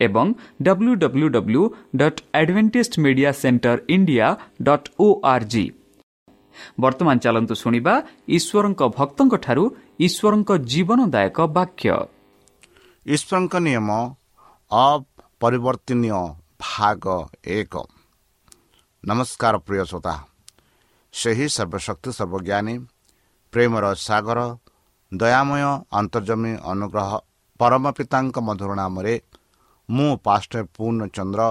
ଏବଂ W W W dot advantage media centre India dot O R G ବର୍ତ୍ତମାନ ଚାଲନ୍ତୁ ଶୁଣିବା ଈଶ୍ୱରଙ୍କ ଭକ୍ତଙ୍କଠାରୁ ଈଶ୍ୱରଙ୍କ ଜୀବନଦାୟକ ବାକ୍ୟ। ଈଶ୍ୱରଙ୍କ ନିୟମ ଅପରିବର୍ତ୍ତନୀୟ ଭାଗ ଏକ। ନମସ୍କାର ପ୍ରିୟ ଶ୍ରୋତା। ସେହି ସର୍ବଶକ୍ତି ସର୍ବଜ୍ଞାନୀ ପ୍ରେମର ସାଗର ଦୟାମୟ ଅନ୍ତର୍ଜମୀ ଅନୁଗ୍ରହ ପରମ ପିତାଙ୍କ ମଧୁର ନାମରେ ମୁଁ ପାଷ୍ଟ ପୂର୍ଣ୍ଣଚନ୍ଦ୍ର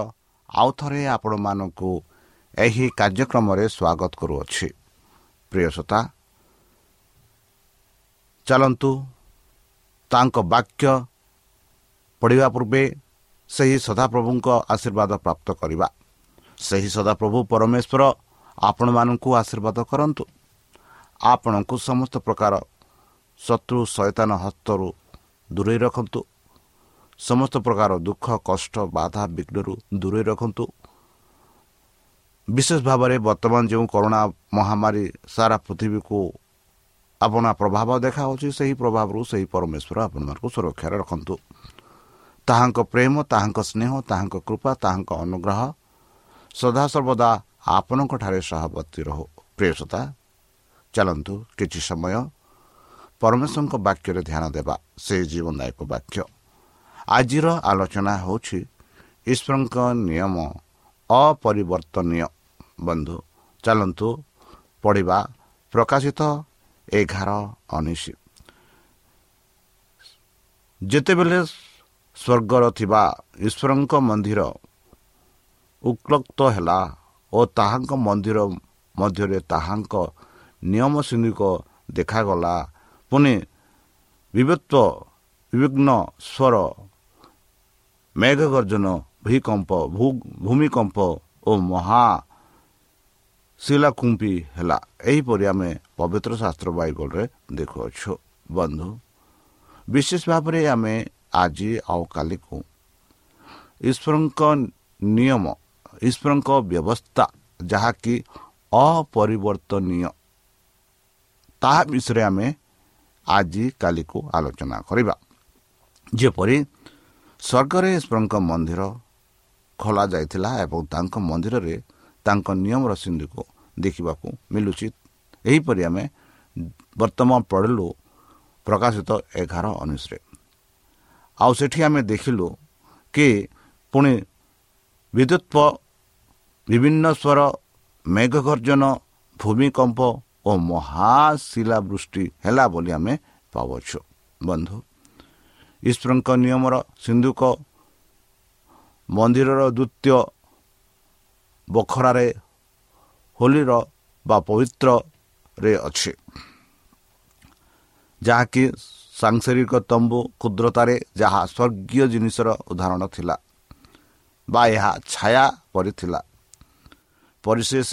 ଆଉ ଥରେ ଆପଣମାନଙ୍କୁ ଏହି କାର୍ଯ୍ୟକ୍ରମରେ ସ୍ୱାଗତ କରୁଅଛି। ପ୍ରିୟ ଶ୍ରୋତା ଚାଲନ୍ତୁ ତାଙ୍କ ବାକ୍ୟ ପଢ଼ିବା ପୂର୍ବେ ସେହି ସଦାପ୍ରଭୁଙ୍କ ଆଶୀର୍ବାଦ ପ୍ରାପ୍ତ କରିବା। ସେହି ସଦାପ୍ରଭୁ ପରମେଶ୍ୱର ଆପଣମାନଙ୍କୁ ଆଶୀର୍ବାଦ କରନ୍ତୁ। ଆପଣଙ୍କୁ ସମସ୍ତ ପ୍ରକାର ଶତ୍ରୁ ସୈତାନ ହସ୍ତରୁ ଦୂରେଇ ରଖନ୍ତୁ। ସମସ୍ତ ପ୍ରକାର ଦୁଃଖ କଷ୍ଟ ବାଧା ବିଘ୍ନରୁ ଦୂରେଇ ରଖନ୍ତୁ। ବିଶେଷ ଭାବରେ ବର୍ତ୍ତମାନ ଯେଉଁ କରୋନା ମହାମାରୀ ସାରା ପୃଥିବୀକୁ ଆପଣ ପ୍ରଭାବ ଦେଖାହେଉଛି ସେହି ପ୍ରଭାବରୁ ସେହି ପରମେଶ୍ୱର ଆପଣମାନଙ୍କୁ ସୁରକ୍ଷାରେ ରଖନ୍ତୁ। ତାହାଙ୍କ ପ୍ରେମ ତାହାଙ୍କ ସ୍ନେହ ତାହାଙ୍କ କୃପା ତାହାଙ୍କ ଅନୁଗ୍ରହ ସଦାସର୍ବଦା ଆପଣଙ୍କଠାରେ ସହବର୍ତ୍ତୀ ରହୁ। ପ୍ରିୟସତା ଚାଲନ୍ତୁ କିଛି ସମୟ ପରମେଶ୍ୱରଙ୍କ ବାକ୍ୟରେ ଧ୍ୟାନ ଦେବା ସେ ଜୀବନଦାୟକ ବାକ୍ୟ। ଆଜିର ଆଲୋଚନା ହେଉଛି ଈଶ୍ୱରଙ୍କ ନିୟମ ଅପରିବର୍ତ୍ତନୀୟ। ବନ୍ଧୁ ଚାଲନ୍ତୁ ପଢ଼ିବା ପ୍ରକାଶିତ ଏଗାର ଉଣେଇଶ ଯେତେବେଳେ ସ୍ୱର୍ଗର ଥିବା ଈଶ୍ୱରଙ୍କ ମନ୍ଦିର ଉକ୍ଲକ୍ତ ହେଲା ଓ ତାହାଙ୍କ ମନ୍ଦିର ମଧ୍ୟରେ ତାହାଙ୍କ ନିୟମ ସିନ୍ଧୁକ ଦେଖାଗଲା ପୁଣି ବିବତ୍ୱ ବିବିଘ୍ନ ସ୍ୱର ମେଘଗର୍ଜନ ଭୂକମ୍ପ ଭୂମିକମ୍ପ ଓ ମହା ଶିଳାକୁମ୍ପି ହେଲା ଏହିପରି ଆମେ ପବିତ୍ର ଶାସ୍ତ୍ର ବାଇବଲରେ ଦେଖୁଅଛୁ ବନ୍ଧୁ ବିଶେଷ ଭାବରେ ଆମେ ଆଜି ଆଉ କାଲିକୁ ଈଶ୍ୱରଙ୍କ ନିୟମ ଈଶ୍ୱରଙ୍କ ବ୍ୟବସ୍ଥା ଯାହାକି ଅପରିବର୍ତ୍ତନୀୟ ତାହା ବିଷୟରେ ଆମେ ଆଜିକାଲିକୁ ଆଲୋଚନା କରିବା ଯେପରି ସ୍ୱର୍ଗରେ ଈଶ୍ୱରଙ୍କ ମନ୍ଦିର ଖୋଲାଯାଇଥିଲା ଏବଂ ତାଙ୍କ ମନ୍ଦିରରେ ତାଙ୍କ ନିୟମର ସିନ୍ଧୁକୁ ଦେଖିବାକୁ ମିଳୁଛି। ଏହିପରି ଆମେ ବର୍ତ୍ତମାନ ପଢ଼ିଲୁ ପ୍ରକାଶିତ ଏଗାର ଉଣେଇଶରେ ଆଉ ସେଠି ଆମେ ଦେଖିଲୁ କି ପୁଣି ବିଦ୍ୟୁତ ବିଭିନ୍ନ ସ୍ୱର ମେଘଗର୍ଜନ ଭୂମିକମ୍ପ ଓ ମହାଶିଳାବୃଷ୍ଟି ହେଲା ବୋଲି ଆମେ ପାଉଛୁ ବନ୍ଧୁ ଈଶ୍ୱରଙ୍କ ନିୟମର ସିନ୍ଧୁକ ମନ୍ଦିରର ଦ୍ୱିତୀୟ ବଖରାରେ ହୋଲିର ବା ପବିତ୍ରରେ ଅଛି। ଯାହାକି ସାଂସାରିକ ତମ୍ବୁ କ୍ଷୁଦ୍ରତାରେ ଯାହା ସ୍ୱର୍ଗୀୟ ଜିନିଷର ଉଦାହରଣ ଥିଲା ବା ଏହା ଛାୟା କରିଥିଲା ପରିଶେଷ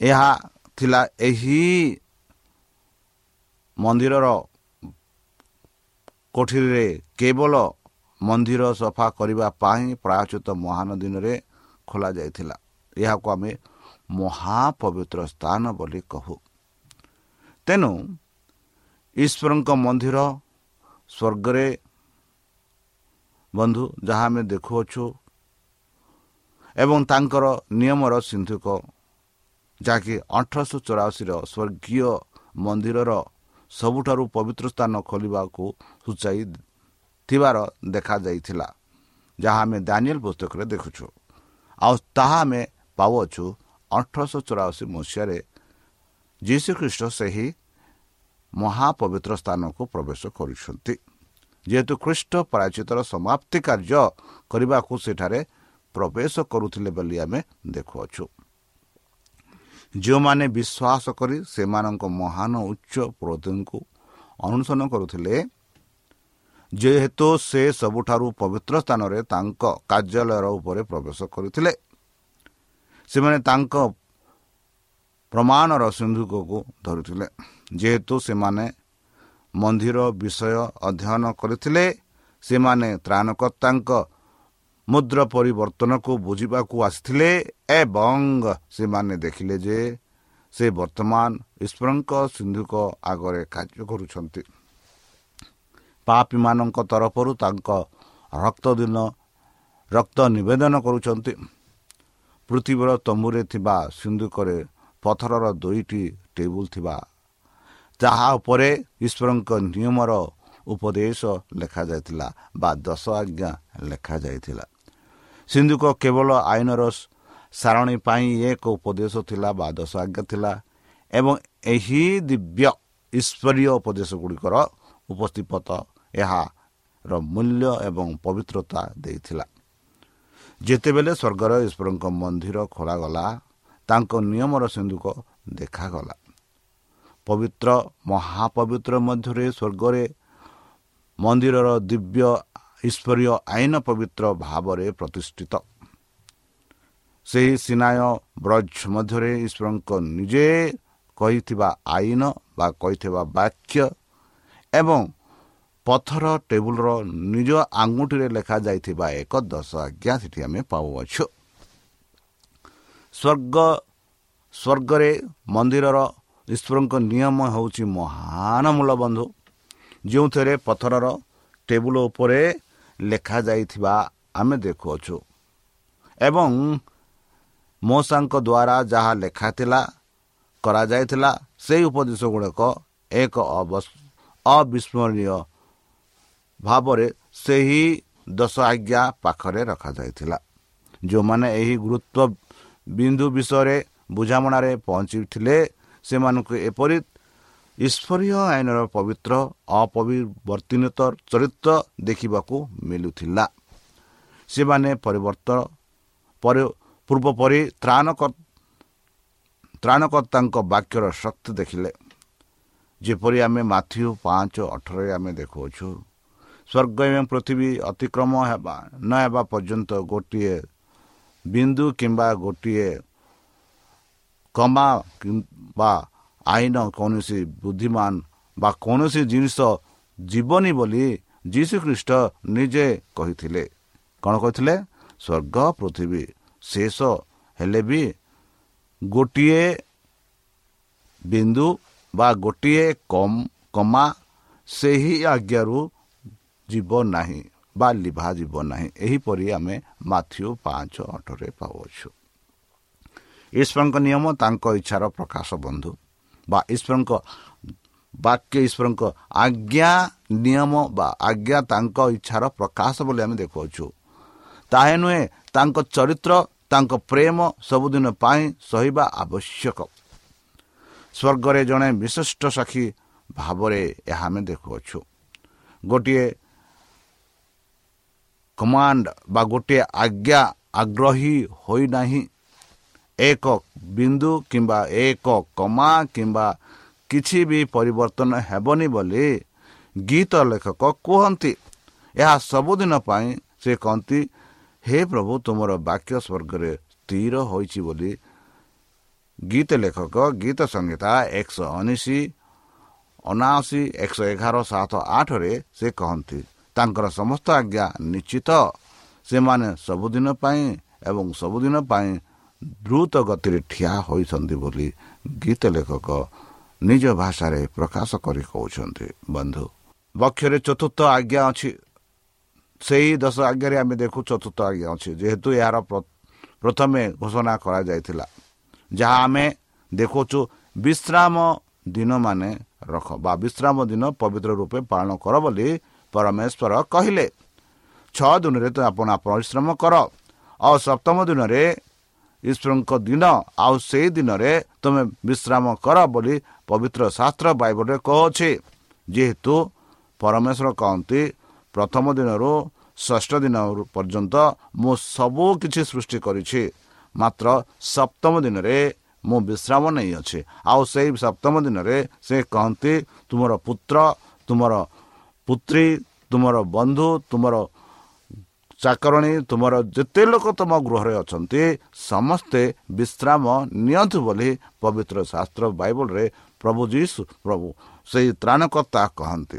ଏହା ଥିଲା ଏହି ମନ୍ଦିରର କୋଠିରେ କେବଳ ମନ୍ଦିର ସଫା କରିବା ପାଇଁ ପ୍ରାୟଚିତ ମହାନ ଦିନରେ ଖୋଲାଯାଇଥିଲା। ଏହାକୁ ଆମେ ମହାପବିତ୍ର ସ୍ଥାନ ବୋଲି କହୁ। ତେଣୁ ଈଶ୍ୱରଙ୍କ ମନ୍ଦିର ସ୍ୱର୍ଗରେ ବନ୍ଧୁ ଯାହା ଆମେ ଦେଖୁଅଛୁ ଏବଂ ତାଙ୍କର ନିୟମର ସିନ୍ଧୁକ ଯାହାକି ଅଠରଶହ ଚଉରାଅଶୀର ସ୍ୱର୍ଗୀୟ ମନ୍ଦିରର ସବୁଠାରୁ ପବିତ୍ର ସ୍ଥାନ ଖୋଲିବାକୁ ସୂଚାଇ ଥିବାର ଦେଖାଯାଇଥିଲା ଯାହା ଆମେ ଦାନିଏଲ ପୁସ୍ତକରେ ଦେଖୁଛୁ। ଆଉ ତାହା ଆମେ ପାଉଅଛୁ ଅଠରଶହ ଚଉରାଅଶୀ ମସିହାରେ ଯୀଶୁଖ୍ରୀଷ୍ଟ ସେହି ମହାପବିତ୍ର ସ୍ଥାନକୁ ପ୍ରବେଶ କରୁଛନ୍ତି। ଯେହେତୁ ଖ୍ରୀଷ୍ଟ ପ୍ରାୟଚିତର ସମାପ୍ତି କାର୍ଯ୍ୟ କରିବାକୁ ସେଠାରେ ପ୍ରବେଶ କରୁଥିଲେ ବୋଲି ଆମେ ଦେଖୁଅଛୁ। ଯେଉଁମାନେ ବିଶ୍ୱାସ କରି ସେମାନଙ୍କ ମହାନ ଉଚ୍ଚ ପ୍ରଦଙ୍କୁ ଅନୁସରଣ କରୁଥିଲେ ଯେହେତୁ ସେ ସବୁଠାରୁ ପବିତ୍ର ସ୍ଥାନରେ ତାଙ୍କ କାର୍ଯ୍ୟାଳୟର ଉପରେ ପ୍ରବେଶ କରିଥିଲେ। ସେମାନେ ତାଙ୍କ ପ୍ରମାଣର ସିନ୍ଧୁକକୁ ଧରୁଥିଲେ। ଯେହେତୁ ସେମାନେ ମନ୍ଦିର ବିଷୟ ଅଧ୍ୟୟନ କରିଥିଲେ ସେମାନେ ତ୍ରାଣକର୍ତ୍ତାଙ୍କ ମୁଦ୍ର ପରିବର୍ତ୍ତନକୁ ବୁଝିବାକୁ ଆସିଥିଲେ ଏବଂ ସେମାନେ ଦେଖିଲେ ଯେ ସେ ବର୍ତ୍ତମାନ ଈଶ୍ୱରଙ୍କ ସିନ୍ଧୁକ ଆଗରେ କାର୍ଯ୍ୟ କରୁଛନ୍ତି। ପାପୀମାନଙ୍କ ତରଫରୁ ତାଙ୍କ ରକ୍ତ ଦିନ ରକ୍ତ ନିବେଦନ କରୁଛନ୍ତି। ପୃଥିବୀର ତମ୍ବୁରେ ଥିବା ସିନ୍ଧୁକରେ ପଥରର ଦୁଇଟି ଟେବୁଲ ଥିବା। ଯାହା ଉପରେ ଈଶ୍ୱରଙ୍କ ନିୟମର ଉପଦେଶ ଲେଖାଯାଇଥିଲା ବା ଦଶ ଆଜ୍ଞା ଲେଖାଯାଇଥିଲା। ସିନ୍ଧୁକ କେବଳ ଆଇନର ସାରଣୀ ପାଇଁ ଏକ ଉପଦେଶ ଥିଲା ବା ଦଶ ଆଜ୍ଞା ଥିଲା ଏବଂ ଏହି ଦିବ୍ୟ ଈଶ୍ୱରୀୟ ଉପଦେଶ ଗୁଡ଼ିକର ଉପସ୍ଥିତ ଏହାର ମୂଲ୍ୟ ଏବଂ ପବିତ୍ରତା ଦେଇଥିଲା। ଯେତେବେଳେ ସ୍ୱର୍ଗର ଈଶ୍ୱରଙ୍କ ମନ୍ଦିର ଖୋଲାଗଲା ତାଙ୍କ ନିୟମର ସିନ୍ଧୁକ ଦେଖାଗଲା। ପବିତ୍ର ମହାପବିତ୍ର ମଧ୍ୟରେ ସ୍ୱର୍ଗରେ ମନ୍ଦିରର ଦିବ୍ୟ ଈଶ୍ୱରୀୟ ଆଇନ ପବିତ୍ର ଭାବରେ ପ୍ରତିଷ୍ଠିତ। ସେହି ସିନାୟ ବ୍ରଜ ମଧ୍ୟରେ ଈଶ୍ୱରଙ୍କ ନିଜେ କହିଥିବା ଆଇନ ବା କହିଥିବା ବାକ୍ୟ ଏବଂ ପଥର ଟେବୁଲର ନିଜ ଆଙ୍ଗୁଠିରେ ଲେଖାଯାଇଥିବା ଏକ ଦଶ ଆଜ୍ଞା ସେଠି ଆମେ ପାଉଅଛୁ। ସ୍ୱର୍ଗ ସ୍ୱର୍ଗରେ ମନ୍ଦିରର ଈଶ୍ୱରଙ୍କ ନିୟମ ହେଉଛି ମହାନ ମୂଳ ବନ୍ଧୁ ଯେଉଁଥିରେ ପଥରର ଟେବୁଲ ଉପରେ ଲେଖାଯାଇଥିବା ଆମେ ଦେଖୁଅଛୁ। ଏବଂ ମଶାଙ୍କ ଦ୍ୱାରା ଯାହା ଲେଖାଥିଲା କରାଯାଇଥିଲା ସେହି ଉପଦେଶ ଗୁଡ଼ିକ ଏକ ଅବିସ୍ମରଣୀୟ ଭାବରେ ସେହି ଦଶ ଆଜ୍ଞା ପାଖରେ ରଖାଯାଇଥିଲା। ଯେଉଁମାନେ ଏହି ଗୁରୁତ୍ୱ ବିନ୍ଦୁ ବିଷୟରେ ବୁଝାମଣାରେ ପହଞ୍ଚିଥିଲେ ସେମାନଙ୍କୁ ଏପରି ଈଶ୍ୱରୀୟ ଆଇନର ପବିତ୍ର ଅପରିବର୍ତ୍ତିତ ଚରିତ୍ର ଦେଖିବାକୁ ମିଳୁଥିଲା। ସେମାନେ ପରିବର୍ତ୍ତନ ପୂର୍ବ ପରି ତ୍ରାଣ ତ୍ରାଣକର୍ତ୍ତାଙ୍କ ବାକ୍ୟର ଶକ୍ତି ଦେଖିଲେ। ଯେପରି ଆମେ ମାଥ୍ୟୁ ପାଞ୍ଚ ଅଠରରେ ଆମେ ଦେଖୁଅଛୁ ସ୍ୱର୍ଗ ଏବଂ ପୃଥିବୀ ଅତିକ୍ରମ ହେବା ନ ହେବା ପର୍ଯ୍ୟନ୍ତ ଗୋଟିଏ ବିନ୍ଦୁ କିମ୍ବା ଗୋଟିଏ କମା ବା ଆଇନ କୌଣସି ବୁଦ୍ଧିମାନ ବା କୌଣସି ଜିନିଷ ଯିବନି ବୋଲି ଯୀଶୁଖ୍ରୀଷ୍ଟ ନିଜେ କହିଥିଲେ। କ'ଣ କହିଥିଲେ? ସ୍ୱର୍ଗ ପୃଥିବୀ ଶେଷ ହେଲେ ବି ଗୋଟିଏ ବିନ୍ଦୁ ବା ଗୋଟିଏ କମା ସେହି ଆଜ୍ଞାରୁ ଯିବ ନାହିଁ ବା ଲିଭା ଯିବ ନାହିଁ ଏହିପରି ଆମେ ମାଥ୍ୟୁ ପାଞ୍ଚ ଅଠରେ ପାଉଅଛୁ। ଈଶ୍ୱରଙ୍କ ନିୟମ ତାଙ୍କ ଇଚ୍ଛାର ପ୍ରକାଶ ବନ୍ଧୁ। ବା ଈଶ୍ୱରଙ୍କ ବାକ୍ୟ ଈଶ୍ୱରଙ୍କ ଆଜ୍ଞା ନିୟମ ବା ଆଜ୍ଞା ତାଙ୍କ ଇଚ୍ଛାର ପ୍ରକାଶ ବୋଲି ଆମେ ଦେଖୁଅଛୁ। ତାହା ନୁହେଁ ତାଙ୍କ ଚରିତ୍ର ତାଙ୍କ ପ୍ରେମ ସବୁଦିନ ପାଇଁ ସହିବା ଆବଶ୍ୟକ। ସ୍ୱର୍ଗରେ ଜଣେ ବିଶିଷ୍ଟ ସାକ୍ଷୀ ଭାବରେ ଏହା ଆମେ ଦେଖୁଅଛୁ। ଗୋଟିଏ କମାଣ୍ଡ ବା ଗୋଟିଏ ଆଜ୍ଞା ଆଗ୍ରହୀ ହୋଇନାହିଁ। ଏକ ବିନ୍ଦୁ କିମ୍ବା ଏକ କମା କିମ୍ବା କିଛି ବି ପରିବର୍ତ୍ତନ ହେବନି ବୋଲି ଗୀତ ଲେଖକ କୁହନ୍ତି। ଏହା ସବୁଦିନ ପାଇଁ ସେ କହନ୍ତି ହେ ପ୍ରଭୁ ତୁମର ବାକ୍ୟ ସ୍ୱର୍ଗରେ ସ୍ଥିର ହୋଇଛି ବୋଲି ଗୀତ ଲେଖକ ଗୀତ ସଂହିତା ଏକଶହ ଉଣେଇଶ ଅନାଅଶୀ ଏକଶହ ଏଗାର ସାତ ଆଠରେ ସେ କହନ୍ତି। ତାଙ୍କର ସମସ୍ତ ଆଜ୍ଞା ନିଶ୍ଚିତ। ସେମାନେ ସବୁଦିନ ପାଇଁ ଏବଂ ସବୁଦିନ ପାଇଁ ଦ୍ରୁତ ଗତିରେ ଠିଆ ହୋଇଛନ୍ତି ବୋଲି ଗୀତ ଲେଖକ ନିଜ ଭାଷାରେ ପ୍ରକାଶ କରି କହୁଛନ୍ତି। ବନ୍ଧୁ ବକ୍ଷରେ ଚତୁର୍ଥ ଆଜ୍ଞା ଅଛି। ସେହି ଦଶ ଆଜ୍ଞାରେ ଆମେ ଦେଖୁ ଚତୁର୍ଥ ଆଜ୍ଞା ଅଛି। ଯେହେତୁ ଏହାର ପ୍ରଥମେ ଘୋଷଣା କରାଯାଇଥିଲା। ଯାହା ଆମେ ଦେଖୁଛୁ ବିଶ୍ରାମ ଦିନମାନେ ରଖ ବା ବିଶ୍ରାମ ଦିନ ପବିତ୍ର ରୂପେ ପାଳନ କର ବୋଲି ପରମେଶ୍ୱର କହିଲେ ଛଅ ଦିନରେ ତ ଆପଣ ପରିଶ୍ରମ କର। ଆଉ ସପ୍ତମ ଦିନରେ ଈଶ୍ୱରଙ୍କ ଦିନ ଆଉ ସେଇ ଦିନରେ ତୁମେ ବିଶ୍ରାମ କର ବୋଲି ପବିତ୍ର ଶାସ୍ତ୍ର ବାଇବଲରେ କହୁଅଛି। ଯେହେତୁ ପରମେଶ୍ୱର କହନ୍ତି ପ୍ରଥମ ଦିନରୁ ଷଷ୍ଠ ଦିନ ପର୍ଯ୍ୟନ୍ତ ମୁଁ ସବୁ କିଛି ସୃଷ୍ଟି କରିଛି। ମାତ୍ର ସପ୍ତମ ଦିନରେ ମୁଁ ବିଶ୍ରାମ ନେଇଅଛି। ଆଉ ସେଇ ସପ୍ତମ ଦିନରେ ସେ କହନ୍ତି ତୁମର ପୁତ୍ର ତୁମର ପୁତ୍ରୀ ତୁମର ବନ୍ଧୁ ତୁମର ଚାକରଣୀ ତୁମର ଯେତେ ଲୋକ ତୁମ ଗୃହରେ ଅଛନ୍ତି ସମସ୍ତେ ବିଶ୍ରାମ ନିଅନ୍ତୁ ବୋଲି ପବିତ୍ର ଶାସ୍ତ୍ର ବାଇବଲରେ ପ୍ରଭୁ ଯୀଶୁ ପ୍ରଭୁ ସେହି ତ୍ରାଣକର୍ତ୍ତା କହନ୍ତି।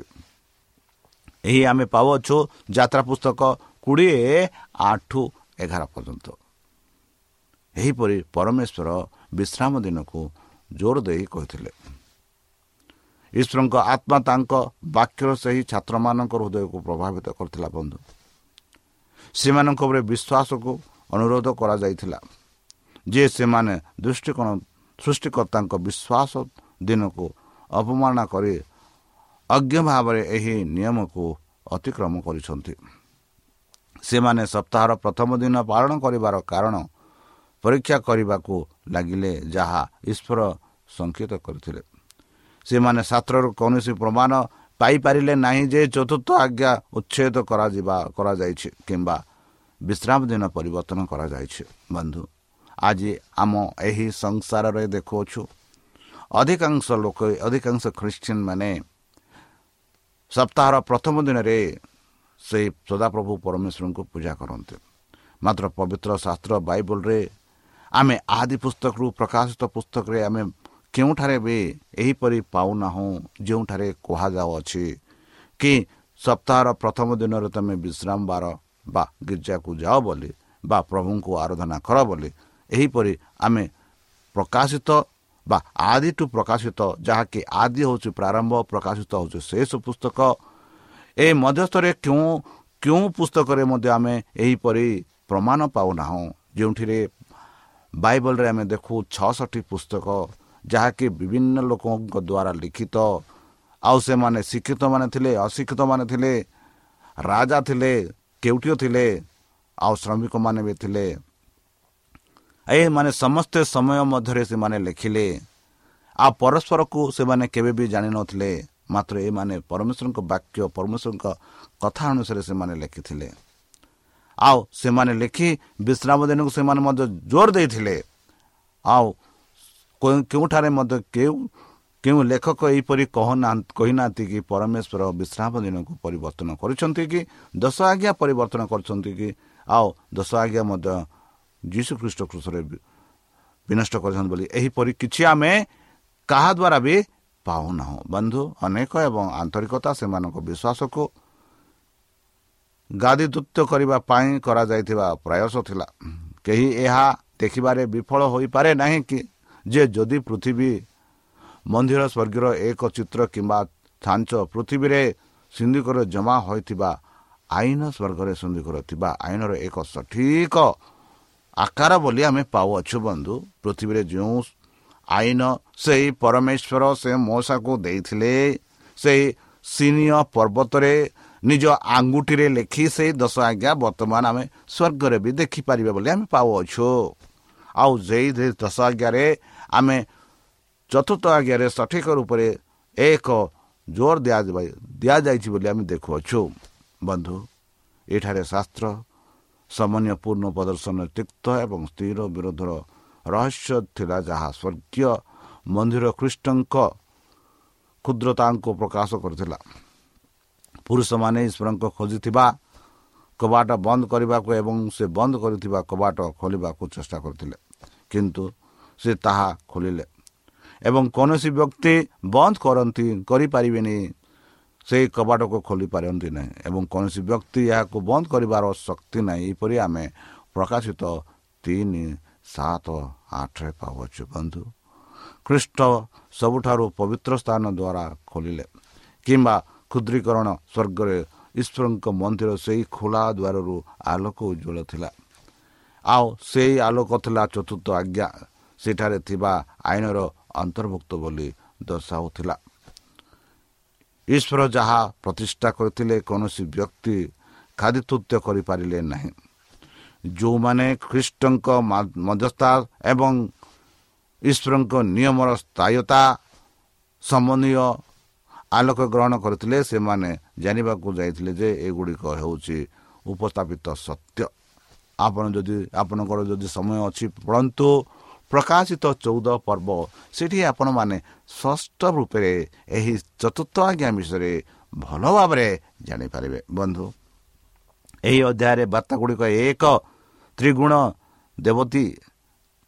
ଏହି ଆମେ ପାଉଅଛୁ ଯାତ୍ରା ପୁସ୍ତକ କୋଡ଼ିଏ ଆଠ ଏଗାର ପର୍ଯ୍ୟନ୍ତ। ଏହିପରି ପରମେଶ୍ୱର ବିଶ୍ରାମ ଦିନକୁ ଜୋର ଦେଇ କହିଥିଲେ। ଈଶ୍ୱରଙ୍କ ଆତ୍ମା ତାଙ୍କ ବାକ୍ୟର ସେହି ଛାତ୍ରମାନଙ୍କ ହୃଦୟକୁ ପ୍ରଭାବିତ କରିଥିଲା ବନ୍ଧୁ। ସେମାନଙ୍କ ଉପରେ ବିଶ୍ୱାସକୁ ଅନୁରୋଧ କରାଯାଇଥିଲା ଯେ ସେମାନେ ଦୃଷ୍ଟିକୋଣ ସୃଷ୍ଟିକର୍ତ୍ତାଙ୍କ ବିଶ୍ୱାସ ଦିନକୁ ଅପମାନନା କରି ଅଜ୍ଞ ଭାବରେ ଏହି ନିୟମକୁ ଅତିକ୍ରମ କରିଛନ୍ତି। ସେମାନେ ସପ୍ତାହର ପ୍ରଥମ ଦିନ ପାଳନ କରିବାର କାରଣ ପରୀକ୍ଷା କରିବାକୁ ଲାଗିଲେ ଯାହା ଈଶ୍ୱର ସଂକେତ କରିଥିଲେ। ସେମାନେ ଶାସ୍ତ୍ରରୁ କୌଣସି ପ୍ରମାଣ ପାଇପାରିଲେ ନାହିଁ ଯେ ଚତୁର୍ଥ ଆଜ୍ଞା ଉଚ୍ଛେଦ କରାଯିବା କରାଯାଇଛି କିମ୍ବା ବିଶ୍ରାମ ଦିନ ପରିବର୍ତ୍ତନ କରାଯାଇଛି। ବନ୍ଧୁ ଆଜି ଆମ ଏହି ସଂସାରରେ ଦେଖୁଅଛୁ ଅଧିକାଂଶ ଲୋକ ଅଧିକାଂଶ ଖ୍ରୀଷ୍ଟିଆନ ମାନେ ସପ୍ତାହର ପ୍ରଥମ ଦିନରେ ସେହି ସଦାପ୍ରଭୁ ପରମେଶ୍ୱରଙ୍କୁ ପୂଜା କରନ୍ତି। ମାତ୍ର ପବିତ୍ର ଶାସ୍ତ୍ର ବାଇବଲରେ ଆମେ ଆଦି ପୁସ୍ତକରୁ ପ୍ରକାଶିତ ପୁସ୍ତକରେ ଆମେ କେଉଁଠାରେ ବି ଏହିପରି ପାଉନାହୁଁ ଯେଉଁଠାରେ କୁହାଯାଉଅଛି କି ସପ୍ତାହର ପ୍ରଥମ ଦିନରେ ତୁମେ ବିଶ୍ରାମ ବାର ବା ଗିର୍ଜାକୁ ଯାଅ ବୋଲି ବା ପ୍ରଭୁଙ୍କୁ ଆରାଧନା କର ବୋଲି ଏହିପରି ଆମେ ପ୍ରକାଶିତ ବା ଆଦିଠୁ ପ୍ରକାଶିତ ଯାହାକି ଆଦି ହେଉଛି ପ୍ରାରମ୍ଭ ପ୍ରକାଶିତ ହେଉଛି ଶେଷ ପୁସ୍ତକ। ଏ ମଧ୍ୟସ୍ଥରେ କେଉଁ କେଉଁ ପୁସ୍ତକରେ ମଧ୍ୟ ଆମେ ଏହିପରି ପ୍ରମାଣ ପାଉନାହୁଁ। ଯେଉଁଠିରେ ବାଇବଲରେ ଆମେ ଦେଖୁ ଛଅଷଠି ପୁସ୍ତକ ଯାହାକି ବିଭିନ୍ନ ଲୋକଙ୍କ ଦ୍ୱାରା ଲିଖିତ। ଆଉ ସେମାନେ ଶିକ୍ଷିତ ମାନେ ଥିଲେ ଅଶିକ୍ଷିତ ମାନେ ଥିଲେ ରାଜା ଥିଲେ କେଉଟିଓ ଥିଲେ ଆଉ ଶ୍ରମିକମାନେ ବି ଥିଲେ। ଏମାନେ ସମସ୍ତେ ସମୟ ମଧ୍ୟରେ ସେମାନେ ଲେଖିଲେ। ଆଉ ପରସ୍ପରକୁ ସେମାନେ କେବେ ବି ଜାଣିନଥିଲେ ମାତ୍ର ଏମାନେ ପରମେଶ୍ୱରଙ୍କ ବାକ୍ୟ ପରମେଶ୍ୱରଙ୍କ କଥା ଅନୁସାରେ ସେମାନେ ଲେଖିଥିଲେ। ଆଉ ସେମାନେ ଲେଖି ବିଶ୍ରାମ ଦିନକୁ ସେମାନେ ମଧ୍ୟ ଜୋର ଦେଇଥିଲେ। ଆଉ କେଉଁଠାରେ ମଧ୍ୟ କେଉଁ କେଉଁ ଲେଖକ ଏହିପରି କହିନାହାନ୍ତି କି ପରମେଶ୍ୱର ବିଶ୍ରାମ ଦିନକୁ ପରିବର୍ତ୍ତନ କରିଛନ୍ତି କି ଦଶ ଆଜ୍ଞା ପରିବର୍ତ୍ତନ କରିଛନ୍ତି କି ଆଉ ଦଶ ଆଜ୍ଞା ମଧ୍ୟ ଯୀଶୁ ଖ୍ରୀଷ୍ଟ କୃଷରେ ବିନଷ୍ଟ କରିଛନ୍ତି ବୋଲି ଏହିପରି କିଛି ଆମେ କାହା ଦ୍ୱାରା ବି ପାଉନାହୁଁ। ବନ୍ଧୁ ଅନେକ ଏବଂ ଆନ୍ତରିକତା ସେମାନଙ୍କ ବିଶ୍ୱାସକୁ ଗାଦିଦୂତ କରିବା ପାଇଁ କରାଯାଇଥିବା ପ୍ରୟାସ ଥିଲା। କେହି ଏହା ଦେଖିବାରେ ବିଫଳ ହୋଇପାରେ ନାହିଁ କି? ଯେ ଯଦି ପୃଥିବୀ ମନ୍ଦିର ସ୍ୱର୍ଗୀୟ ଏକ ଚିତ୍ର କିମ୍ବା ଛାଞ୍ଚ ପୃଥିବୀରେ ସିନ୍ଧୁକରେ ଜମା ହୋଇଥିବା ଆଇନ ସ୍ୱର୍ଗରେ ସିନ୍ଧୁକର ଥିବା ଆଇନର ଏକ ସଠିକ ଆକାର ବୋଲି ଆମେ ପାଉଅଛୁ ବନ୍ଧୁ। ପୃଥିବୀରେ ଯେଉଁ ଆଇନ ସେହି ପରମେଶ୍ୱର ସେ ମଉସାକୁ ଦେଇଥିଲେ ସେହି ସିନିୟ ପର୍ବତରେ ନିଜ ଆଙ୍ଗୁଠିରେ ଲେଖି ସେଇ ଦଶ ଆଜ୍ଞା ବର୍ତ୍ତମାନ ଆମେ ସ୍ୱର୍ଗରେ ବି ଦେଖିପାରିବେ ବୋଲି ଆମେ ପାଉଅଛୁ। ଆଉ ସେଇ ଦଶ ଆଜ୍ଞାରେ ଆମେ ଚତୁର୍ଥ ଆଜ୍ଞାରେ ସଠିକ ରୂପରେ ଏକ ଜୋର ଦିଆଯିବା ଦିଆଯାଇଛି ବୋଲି ଆମେ ଦେଖୁଅଛୁ। ବନ୍ଧୁ ଏଠାରେ ଶାସ୍ତ୍ର ସମନ୍ୱୟପୂର୍ଣ୍ଣ ପ୍ରଦର୍ଶନ ତିକ୍ତ ଏବଂ ସ୍ଥିର ବିରୋଧର ରହସ୍ୟ ଥିଲା ଯାହା ସ୍ୱର୍ଗୀୟ ମନ୍ଦିର ଖ୍ରୀଷ୍ଟଙ୍କ କ୍ଷୁଦ୍ରତାଙ୍କୁ ପ୍ରକାଶ କରିଥିଲା। ପୁରୁଷମାନେ ଈଶ୍ୱରଙ୍କ ଖୋଜିଥିବା କବାଟ ବନ୍ଦ କରିବାକୁ ଏବଂ ସେ ବନ୍ଦ କରିଥିବା କବାଟ ଖୋଲିବାକୁ ଚେଷ୍ଟା କରିଥିଲେ। କିନ୍ତୁ ସେ ତାହା ଖୋଲିଲେ। ଏବଂ କୌଣସି ବ୍ୟକ୍ତି ବନ୍ଦ କରନ୍ତି କରିପାରିବେନି ସେହି କବାଟକୁ ଖୋଲି ପାରନ୍ତି ନାହିଁ। ଏବଂ କୌଣସି ବ୍ୟକ୍ତି ଏହାକୁ ବନ୍ଦ କରିବାର ଶକ୍ତି ନାହିଁ। ଏହିପରି ଆମେ ପ୍ରକାଶିତ ତିନି ସାତ ଆଠରେ ପାଉଅଛୁ। ବନ୍ଧୁ ଖ୍ରୀଷ୍ଟ ସବୁଠାରୁ ପବିତ୍ର ସ୍ଥାନ ଦ୍ୱାରା ଖୋଲିଲେ କିମ୍ବା କ୍ଷୁଦ୍ରୀକରଣ ସ୍ୱର୍ଗରେ ଈଶ୍ୱରଙ୍କ ମନ୍ଦିର ସେହି ଖୋଲା ଦ୍ୱାରରୁ ଆଲୋକ ଉଜ୍ଜଳ ଥିଲା। ଆଉ ସେହି ଆଲୋକ ଥିଲା ଚତୁର୍ଥ ଆଜ୍ଞା। ସେଠାରେ ଥିବା ଆଇନର ଅନ୍ତର୍ଭୁକ୍ତ ବୋଲି ଦର୍ଶାଉଥିଲା। ଈଶ୍ୱର ଯାହା ପ୍ରତିଷ୍ଠା କରିଥିଲେ କୌଣସି ବ୍ୟକ୍ତି ଖାଦ୍ୟତୃତ୍ୟ କରିପାରିଲେ ନାହିଁ। ଯେଉଁମାନେ ଖ୍ରୀଷ୍ଟଙ୍କ ମଧ୍ୟସ୍ଥା ଏବଂ ଈଶ୍ୱରଙ୍କ ନିୟମର ସ୍ଥାୟୀୟତା ସମ୍ବନ୍ଧୀୟ ଆଲୋକ ଗ୍ରହଣ କରିଥିଲେ ସେମାନେ ଜାଣିବାକୁ ଯାଇଥିଲେ ଯେ ଏଗୁଡ଼ିକ ହେଉଛି ଉପସ୍ଥାପିତ ସତ୍ୟ। ଆପଣ ଯଦି ଆପଣଙ୍କର ଯଦି ସମୟ ଅଛି ପଢ଼ନ୍ତୁ। ପ୍ରକାଶିତ ଚଉଦ ପର୍ବ। ସେଠି ଆପଣମାନେ ଷଷ୍ଠ ରୂପରେ ଏହି ଚତୁର୍ଥ ଆଜ୍ଞା ବିଷୟରେ ଭଲ ଭାବରେ ଜାଣିପାରିବେ। ବନ୍ଧୁ ଏହି ଅଧ୍ୟାୟରେ ବାର୍ତ୍ତା ଗୁଡ଼ିକ ଏକ ତ୍ରିଗୁଣ ଦେବତୀ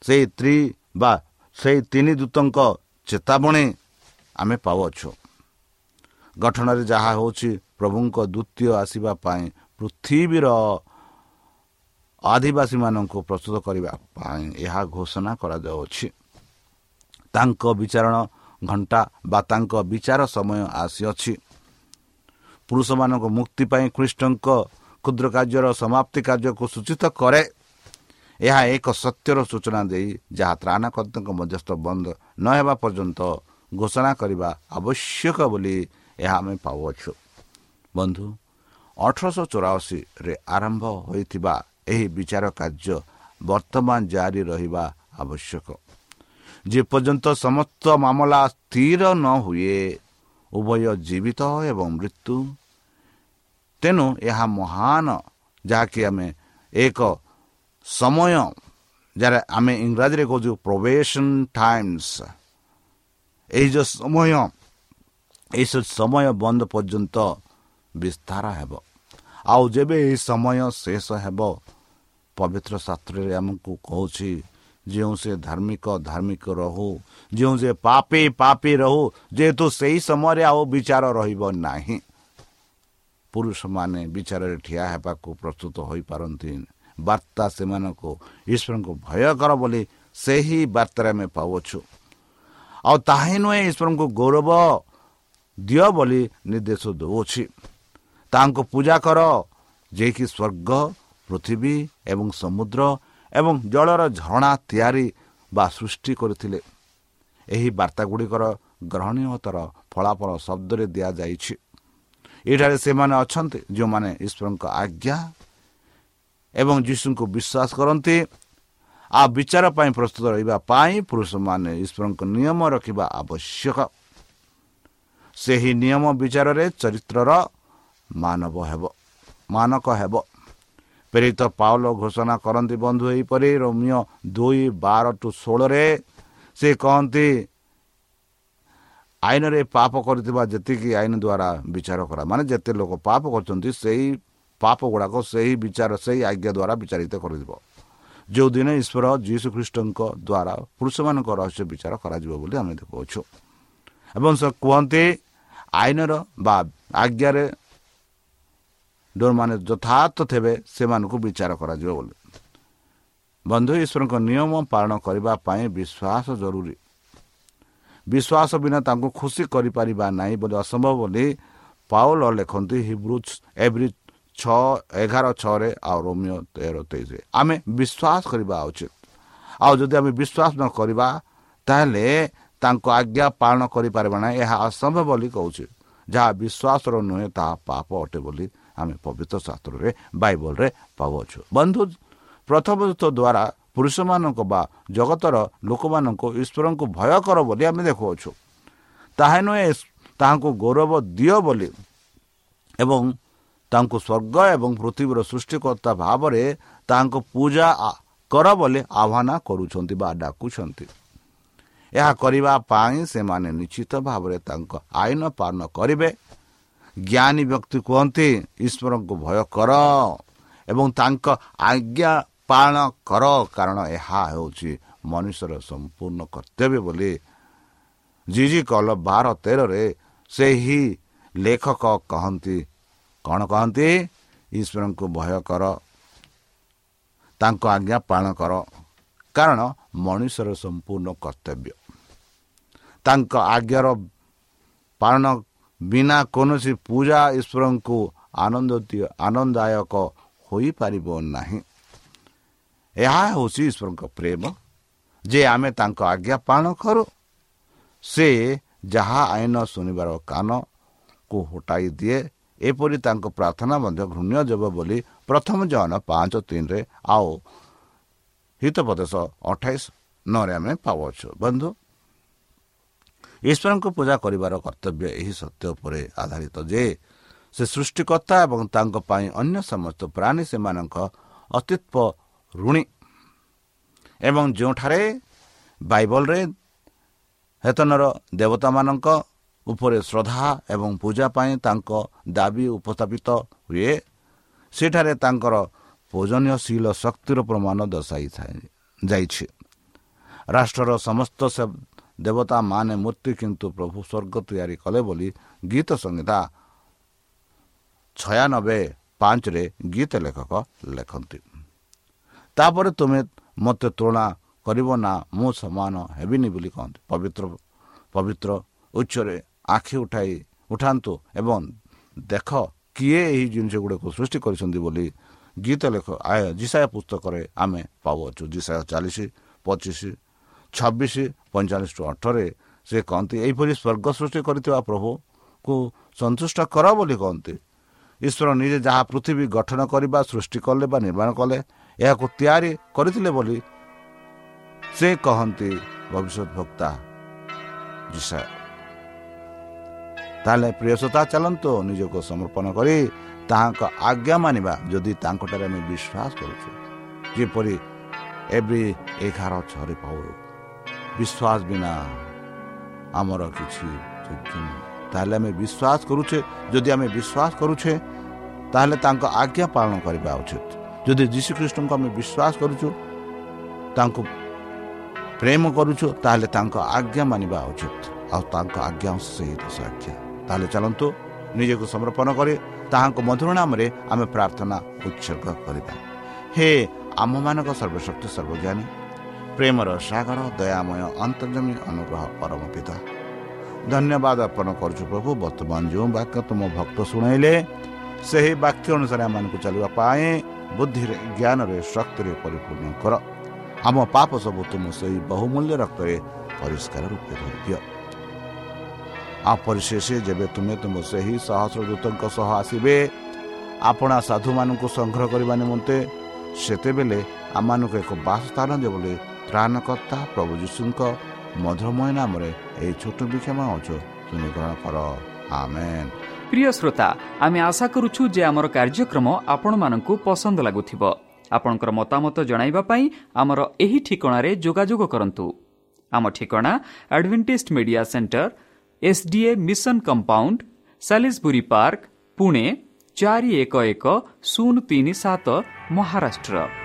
ସେଇ ତ୍ରି ବା ସେଇ ତିନି ଦୂତଙ୍କ ଚେତାବଣୀ ଆମେ ପାଉଅଛୁ। ଗଠନରେ ଯାହା ହେଉଛି ପ୍ରଭୁଙ୍କ ଦ୍ୱିତୀୟ ଆସିବା ପାଇଁ ପୃଥିବୀର ଆଦିବାସୀମାନଙ୍କୁ ପ୍ରସ୍ତୁତ କରିବା ପାଇଁ ଏହା ଘୋଷଣା କରାଯାଉଅଛି ତାଙ୍କ ବିଚାରଣ ଘଣ୍ଟା ବା ତାଙ୍କ ବିଚାର ସମୟ ଆସିଅଛି। ପୁରୁଷମାନଙ୍କ ମୁକ୍ତି ପାଇଁ ଖ୍ରୀଷ୍ଟଙ୍କ କ୍ଷୁଦ୍ର କାର୍ଯ୍ୟର ସମାପ୍ତି କାର୍ଯ୍ୟକୁ ସୂଚିତ କରେ। ଏହା ଏକ ସତ୍ୟର ସୂଚନା ଦେଇ ଯାହା ତ୍ରାଣକର୍ତ୍ତାଙ୍କ ମଧ୍ୟସ୍ଥ ବନ୍ଦ ନ ହେବା ପର୍ଯ୍ୟନ୍ତ ଘୋଷଣା କରିବା ଆବଶ୍ୟକ ବୋଲି ଏହା ଆମେ ପାଉଅଛୁ। ବନ୍ଧୁ ଅଠରଶହ ଚଉରାଅଶୀରେ ଆରମ୍ଭ ହୋଇଥିବା ଏହି ବିଚାର କାର୍ଯ୍ୟ ବର୍ତ୍ତମାନ ଜାରି ରହିବା ଆବଶ୍ୟକ। ଯେପର୍ଯ୍ୟନ୍ତ ସମସ୍ତ ମାମଲା ସ୍ଥିର ନ ହୁଏ ଉଭୟ ଜୀବିତ ଏବଂ ମୃତ୍ୟୁ। ତେଣୁ ଏହା ମହାନ ଯାହାକି ଆମେ ଏକ ସମୟ ଯାହାର ଆମେ ଇଂରାଜୀରେ କହୁଛୁ ପ୍ରୋବେସନ୍ ଟାଇମ୍ସ ଏହି ଯେଉଁ ସମୟ ଏହିସବୁ ସମୟ ବନ୍ଦ ପର୍ଯ୍ୟନ୍ତ ବିସ୍ତାର ହେବ। ଆଉ ଯେବେ ଏହି ସମୟ ଶେଷ ହେବ ପବିତ୍ର ଶାସ୍ତ୍ରରେ ଆମକୁ କହୁଛି ଯେଉଁ ସେ ଧାର୍ମିକ ଧାର୍ମିକ ରହୁ ଯେଉଁ ସେ ପାପି ପାପି ରହୁ ଯେହେତୁ ସେହି ସମୟରେ ଆଉ ବିଚାର ରହିବ ନାହିଁ। ପୁରୁଷମାନେ ବିଚାରରେ ଠିଆ ହେବାକୁ ପ୍ରସ୍ତୁତ ହୋଇପାରନ୍ତି। ବାର୍ତ୍ତା ସେମାନଙ୍କୁ ଈଶ୍ୱରଙ୍କୁ ଭୟ କର ବୋଲି ସେହି ବାର୍ତ୍ତାରେ ଆମେ ପାଉଅଛୁ। ଆଉ ତାହା ନୁହେଁ ଈଶ୍ୱରଙ୍କୁ ଗୌରବ ଦିଅ ବୋଲି ନିର୍ଦ୍ଦେଶ ଦେଉଅଛି। ତାଙ୍କୁ ପୂଜା କର ଯିଏକି ସ୍ୱର୍ଗ ପୃଥିବୀ ଏବଂ ସମୁଦ୍ର ଏବଂ ଜଳର ଝରଣା ତିଆରି ବା ସୃଷ୍ଟି କରିଥିଲେ। ଏହି ବାର୍ତ୍ତା ଗୁଡ଼ିକର ଗ୍ରହଣୀୟତର ଫଳାଫଳ ଶବ୍ଦରେ ଦିଆଯାଇଛି। ଏଠାରେ ସେମାନେ ଅଛନ୍ତି ଯେଉଁମାନେ ଈଶ୍ୱରଙ୍କ ଆଜ୍ଞା ଏବଂ ଯୀଶୁଙ୍କୁ ବିଶ୍ୱାସ କରନ୍ତି। ଆଉ ବିଚାର ପାଇଁ ପ୍ରସ୍ତୁତ ରହିବା ପାଇଁ ପୁରୁଷମାନେ ଈଶ୍ୱରଙ୍କ ନିୟମ ରଖିବା ଆବଶ୍ୟକ। ସେହି ନିୟମ ବିଚାରରେ ଚରିତ୍ରର ମାନବ ହେବ ମାନକ ହେବ। ପ୍ରେରିତ ପାଉଲ ଘୋଷଣା କରନ୍ତି ବନ୍ଧୁ ଏହିପରି ରୋମିଓ ଦୁଇ ବାର ଟୁ ଷୋହଳରେ ସେ କହନ୍ତି ଆଇନରେ ପାପ କରିଥିବା ଯେତିକି ଆଇନ ଦ୍ୱାରା ବିଚାର କରା ମାନେ ଯେତେ ଲୋକ ପାପ କରୁଛନ୍ତି ସେହି ପାପ ଗୁଡ଼ାକ ସେହି ବିଚାର ସେହି ଆଜ୍ଞା ଦ୍ୱାରା ବିଚାରିତ କରିଯିବ ଯେଉଁଦିନ ଈଶ୍ୱର ଯୀଶୁ ଖ୍ରୀଷ୍ଟଙ୍କ ଦ୍ୱାରା ପୁରୁଷମାନଙ୍କ ରହସ୍ୟ ବିଚାର କରାଯିବ ବୋଲି ଆମେ ଦେଖାଉଛୁ ଏବଂ ସେ କୁହନ୍ତି ଆଇନର ବା ଆଜ୍ଞାରେ ଯେଉଁମାନେ ଯଥାର୍ଥ ଥିବେ ସେମାନଙ୍କୁ ବିଚାର କରାଯିବ ବୋଲି। ବନ୍ଧୁ ଈଶ୍ୱରଙ୍କ ନିୟମ ପାଳନ କରିବା ପାଇଁ ବିଶ୍ୱାସ ଜରୁରୀ। ବିଶ୍ୱାସ ବିନା ତାଙ୍କୁ ଖୁସି କରିପାରିବା ନାହିଁ ବୋଲି ଅସମ୍ଭବ ବୋଲି ପାଉଲ ଲେଖନ୍ତି ହିବ୍ରୁଜ୍ ଏଭ୍ରି ଛଅ ଏଗାର ଛଅରେ ଆଉ ରୋମିଓ ତେର ତେଇଶରେ। ଆମେ ବିଶ୍ୱାସ କରିବା ଉଚିତ। ଆଉ ଯଦି ଆମେ ବିଶ୍ୱାସ ନ କରିବା ତାହେଲେ ତାଙ୍କ ଆଜ୍ଞା ପାଳନ କରିପାରିବା ନାହିଁ। ଏହା ଅସମ୍ଭବ ବୋଲି କହୁଛି। ଯାହା ବିଶ୍ୱାସର ନୁହେଁ ତାହା ପାପ ଅଟେ ବୋଲି ଆମେ ପବିତ୍ର ଶାସ୍ତ୍ରରେ ବାଇବଲରେ ପାଉଅଛୁ। ବନ୍ଧୁ ପ୍ରଥମତ ଦ୍ୱାରା ପୁରୁଷମାନଙ୍କ ବା ଜଗତର ଲୋକମାନଙ୍କୁ ଈଶ୍ୱରଙ୍କୁ ଭୟ କର ବୋଲି ଆମେ ଦେଖୁଅଛୁ। ତାହା ନୁହେଁ ତାହାଙ୍କୁ ଗୌରବ ଦିଅ ବୋଲି ଏବଂ ତାଙ୍କୁ ସ୍ୱର୍ଗ ଏବଂ ପୃଥିବୀର ସୃଷ୍ଟିକର୍ତ୍ତା ଭାବରେ ତାଙ୍କୁ ପୂଜା କର ବୋଲି ଆହ୍ୱାନ କରୁଛନ୍ତି ବା ଡାକୁଛନ୍ତି। ଏହା କରିବା ପାଇଁ ସେମାନେ ନିଶ୍ଚିତ ଭାବରେ ତାଙ୍କ ଆଇନ ପାଳନ କରିବେ ଜ୍ଞାନୀ ବ୍ୟକ୍ତି କୁହନ୍ତି ଈଶ୍ୱରଙ୍କୁ ଭୟ କର ଏବଂ ତାଙ୍କ ଆଜ୍ଞା ପାଳନ କର କାରଣ ଏହା ହେଉଛି ମନୁଷ୍ୟର ସମ୍ପୂର୍ଣ୍ଣ କର୍ତ୍ତବ୍ୟ ବୋଲି ଜିଜି କଲ ବାର ତେରରେ ସେହି ଲେଖକ କହନ୍ତି। କ'ଣ କହନ୍ତି? ଈଶ୍ୱରଙ୍କୁ ଭୟ କର ତାଙ୍କ ଆଜ୍ଞା ପାଳନ କର କାରଣ ମଣିଷର ସମ୍ପୂର୍ଣ୍ଣ କର୍ତ୍ତବ୍ୟ। ତାଙ୍କ ଆଜ୍ଞାର ପାଳନ ବିନା କୌଣସି ପୂଜା ଈଶ୍ୱରଙ୍କୁ ଆନନ୍ଦ ଆନନ୍ଦଦାୟକ ହୋଇପାରିବ ନାହିଁ। ଏହା ହେଉଛି ଈଶ୍ୱରଙ୍କ ପ୍ରେମ। ଯେ ଆମେ ତାଙ୍କ ଆଜ୍ଞା ପାଳନ କରୁ ସେ ଯାହା ଆଇନ ଶୁଣିବାର କାନକୁ ହଟାଇ ଦିଏ ଏପରି ତାଙ୍କ ପ୍ରାର୍ଥନା ମଧ୍ୟ ଘୃଣ୍ୟ ଯବ ବୋଲି ପ୍ରଥମ ଜନ ପାଞ୍ଚ ତିନିରେ ଆଉ ହିତପ୍ରଦେଶ ଅଠାଇଶ ନରେ ଆମେ ପାଉଅଛୁ। ବନ୍ଧୁ ଈଶ୍ୱରଙ୍କୁ ପୂଜା କରିବାର କର୍ତ୍ତବ୍ୟ ଏହି ସତ୍ୟ ଉପରେ ଆଧାରିତ ଯେ ସେ ସୃଷ୍ଟିକର୍ତ୍ତା ଏବଂ ତାଙ୍କ ପାଇଁ ଅନ୍ୟ ସମସ୍ତ ପ୍ରାଣୀ ସେମାନଙ୍କ ଅସ୍ତିତ୍ୱ ଋଣୀ। ଏବଂ ଯେଉଁଠାରେ ବାଇବଲରେ ହେତନର ଦେବତାମାନଙ୍କ ଉପରେ ଶ୍ରଦ୍ଧା ଏବଂ ପୂଜା ପାଇଁ ତାଙ୍କ ଦାବି ଉପସ୍ଥାପିତ ହୁଏ ସେଠାରେ ତାଙ୍କର ପୂଜନୀୟଶୀଳ ଶକ୍ତିର ପ୍ରମାଣ ଦର୍ଶାଇଥାଏ ଯାଇଛି। ରାଷ୍ଟ୍ରର ସମସ୍ତ ଦେବତା ମାନେ ମୂର୍ତ୍ତି କିନ୍ତୁ ପ୍ରଭୁ ସ୍ୱର୍ଗ ତିଆରି କଲେ ବୋଲି ଗୀତ ସଂହିତା ଛୟାନବେ ପାଞ୍ଚରେ ଗୀତ ଲେଖକ ଲେଖନ୍ତି। ତାପରେ ତୁମେ ମୋତେ ତୁଳନା କରିବ ନା ମୁଁ ସମାନ ହେବିନି ବୋଲି କହନ୍ତି। ପବିତ୍ର ପବିତ୍ର ଉଚ୍ଚରେ ଆଖି ଉଠାଇ ଉଠାନ୍ତୁ ଏବଂ ଦେଖ କିଏ ଏହି ଜିନିଷ ଗୁଡ଼ିକୁ ସୃଷ୍ଟି କରିଛନ୍ତି ବୋଲି ଗୀତ ଲେଖ। ଜିସାୟା ପୁସ୍ତକରେ ଆମେ ପାଉଅଛୁ। ଜିସାୟା ଚାଳିଶ ପଚିଶ ଛବିଶ ପଇଁଚାଳିଶ ଟୁ ଅଠରରେ ସେ କହନ୍ତି ଏହିପରି ସ୍ୱର୍ଗ ସୃଷ୍ଟି କରିଥିବା ପ୍ରଭୁକୁ ସନ୍ତୁଷ୍ଟ କର ବୋଲି କହନ୍ତି। ଈଶ୍ୱର ନିଜେ ଯାହା ପୃଥିବୀ ଗଠନ କରିବା ସୃଷ୍ଟି କଲେ ବା ନିର୍ମାଣ କଲେ ଏହାକୁ ତିଆରି କରିଥିଲେ ବୋଲି ସେ କହନ୍ତି ଭବିଷ୍ୟତ ଭକ୍ତା ତାହେଲେ ପ୍ରିୟସତା ଚାଲନ୍ତୁ ନିଜକୁ ସମର୍ପଣ କରି ତାହାଙ୍କ ଆଜ୍ଞା ମାନିବା ଯଦି ତାଙ୍କଠାରେ ଆମେ ବିଶ୍ୱାସ କରୁଛୁ। ଯେପରି ଏବେ ଏଗାର ଛଅରେ ପାଉ ବିଶ୍ୱାସ ବିନା ଆମର କିଛି ତାହେଲେ ଆମେ ବିଶ୍ୱାସ କରୁଛେ ଯଦି ଆମେ ବିଶ୍ୱାସ କରୁଛେ ତାହେଲେ ତାଙ୍କ ଆଜ୍ଞା ପାଳନ କରିବା ଉଚିତ। ଯଦି ଯୀଶୁଖ୍ରୀଷ୍ଟଙ୍କୁ ଆମେ ବିଶ୍ୱାସ କରୁଛୁ ତାଙ୍କୁ ପ୍ରେମ କରୁଛୁ ତାହେଲେ ତାଙ୍କ ଆଜ୍ଞା ମାନିବା ଉଚିତ। ଆଉ ତାଙ୍କ ଆଜ୍ଞା ସେହି ଦଶ ଆଜ୍ଞା। ତାହେଲେ ଚାଲନ୍ତୁ ନିଜକୁ ସମର୍ପଣ କରି ତାହାଙ୍କ ମଧୁର ନାମରେ ଆମେ ପ୍ରାର୍ଥନା ଉତ୍ସର୍ଗ କରିବା। ହେ ଆମମାନଙ୍କ ସର୍ବଶକ୍ତି ସର୍ବଜ୍ଞାନୀ ପ୍ରେମର ସାଗର ଦୟାମୟ ଅନ୍ତର୍ଜମୀ ଅନୁଗ୍ରହ ପରମ ପିତା। ଧନ୍ୟବାଦ ଅର୍ପଣ କରୁଛୁ ପ୍ରଭୁ ବର୍ତ୍ତମାନ ଯେଉଁ ବାକ୍ୟ ତୁମ ଭକ୍ତ ଶୁଣାଇଲେ ସେହି ବାକ୍ୟ ଅନୁସାରେ ଆମମାନଙ୍କୁ ଚାଲିବା ପାଇଁ ବୁଦ୍ଧିରେ ଜ୍ଞାନରେ ଶକ୍ତିରେ ପରିପୂର୍ଣ୍ଣ କର। ଆମ ପାପ ସବୁ ତୁମ ସେହି ବହୁମୂଲ୍ୟ ରକ୍ତରେ ପରିଷ୍କାର ରୂପେ ଧରିଦିଅ। ଆଉ ପରିଶେଷ ଯେବେ ତୁମେ ତୁମ ସେହି ସହସ୍ର ଦୂତଙ୍କ ସହ ଆସିବେ ଆପଣା ସାଧୁମାନଙ୍କୁ ସଂଗ୍ରହ କରିବା ନିମନ୍ତେ ସେତେବେଳେ ଆମମାନଙ୍କୁ ଏକ ବାସସ୍ଥାନ ଦେବ ବୋଲି ত্ৰাণকৰ্তা প্ৰভু যীশুক মধুৰময় নামেৰে এই ছোট বিক্ষম অজু তুমিকৰণ কৰ প্ৰিয় শ্ৰোতা আমি আশা কৰো যে আমাৰ কাৰ্যক্ৰম আপোনাক পচন্দ লাগু আপোনাৰ মতামত জনাই আমাৰ এই ঠিকনাৰে যোগাযোগ কৰো আমাৰ ঠিকনা advantage media centre S D A mission compound সাি park Pune চাৰি এক এক শূন্য তিনি সাত Maharashtra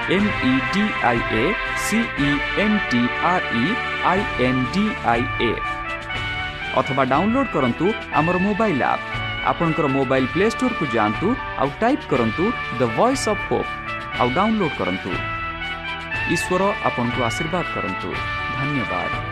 M E D I A C E N T R E I N D I A অথবা ডাউনলোড করন্তু আমার মোবাইল আপ আপনার মোবাইল প্লে স্টোর কু যাআন্তু আউ টাইপ করন্তু দ ভয়েস অফ হোপ আউ ডাউনলোড করন্তু। ঈশ্বর আপনার আশীর্বাদ করন্তু। ধন্যবাদ।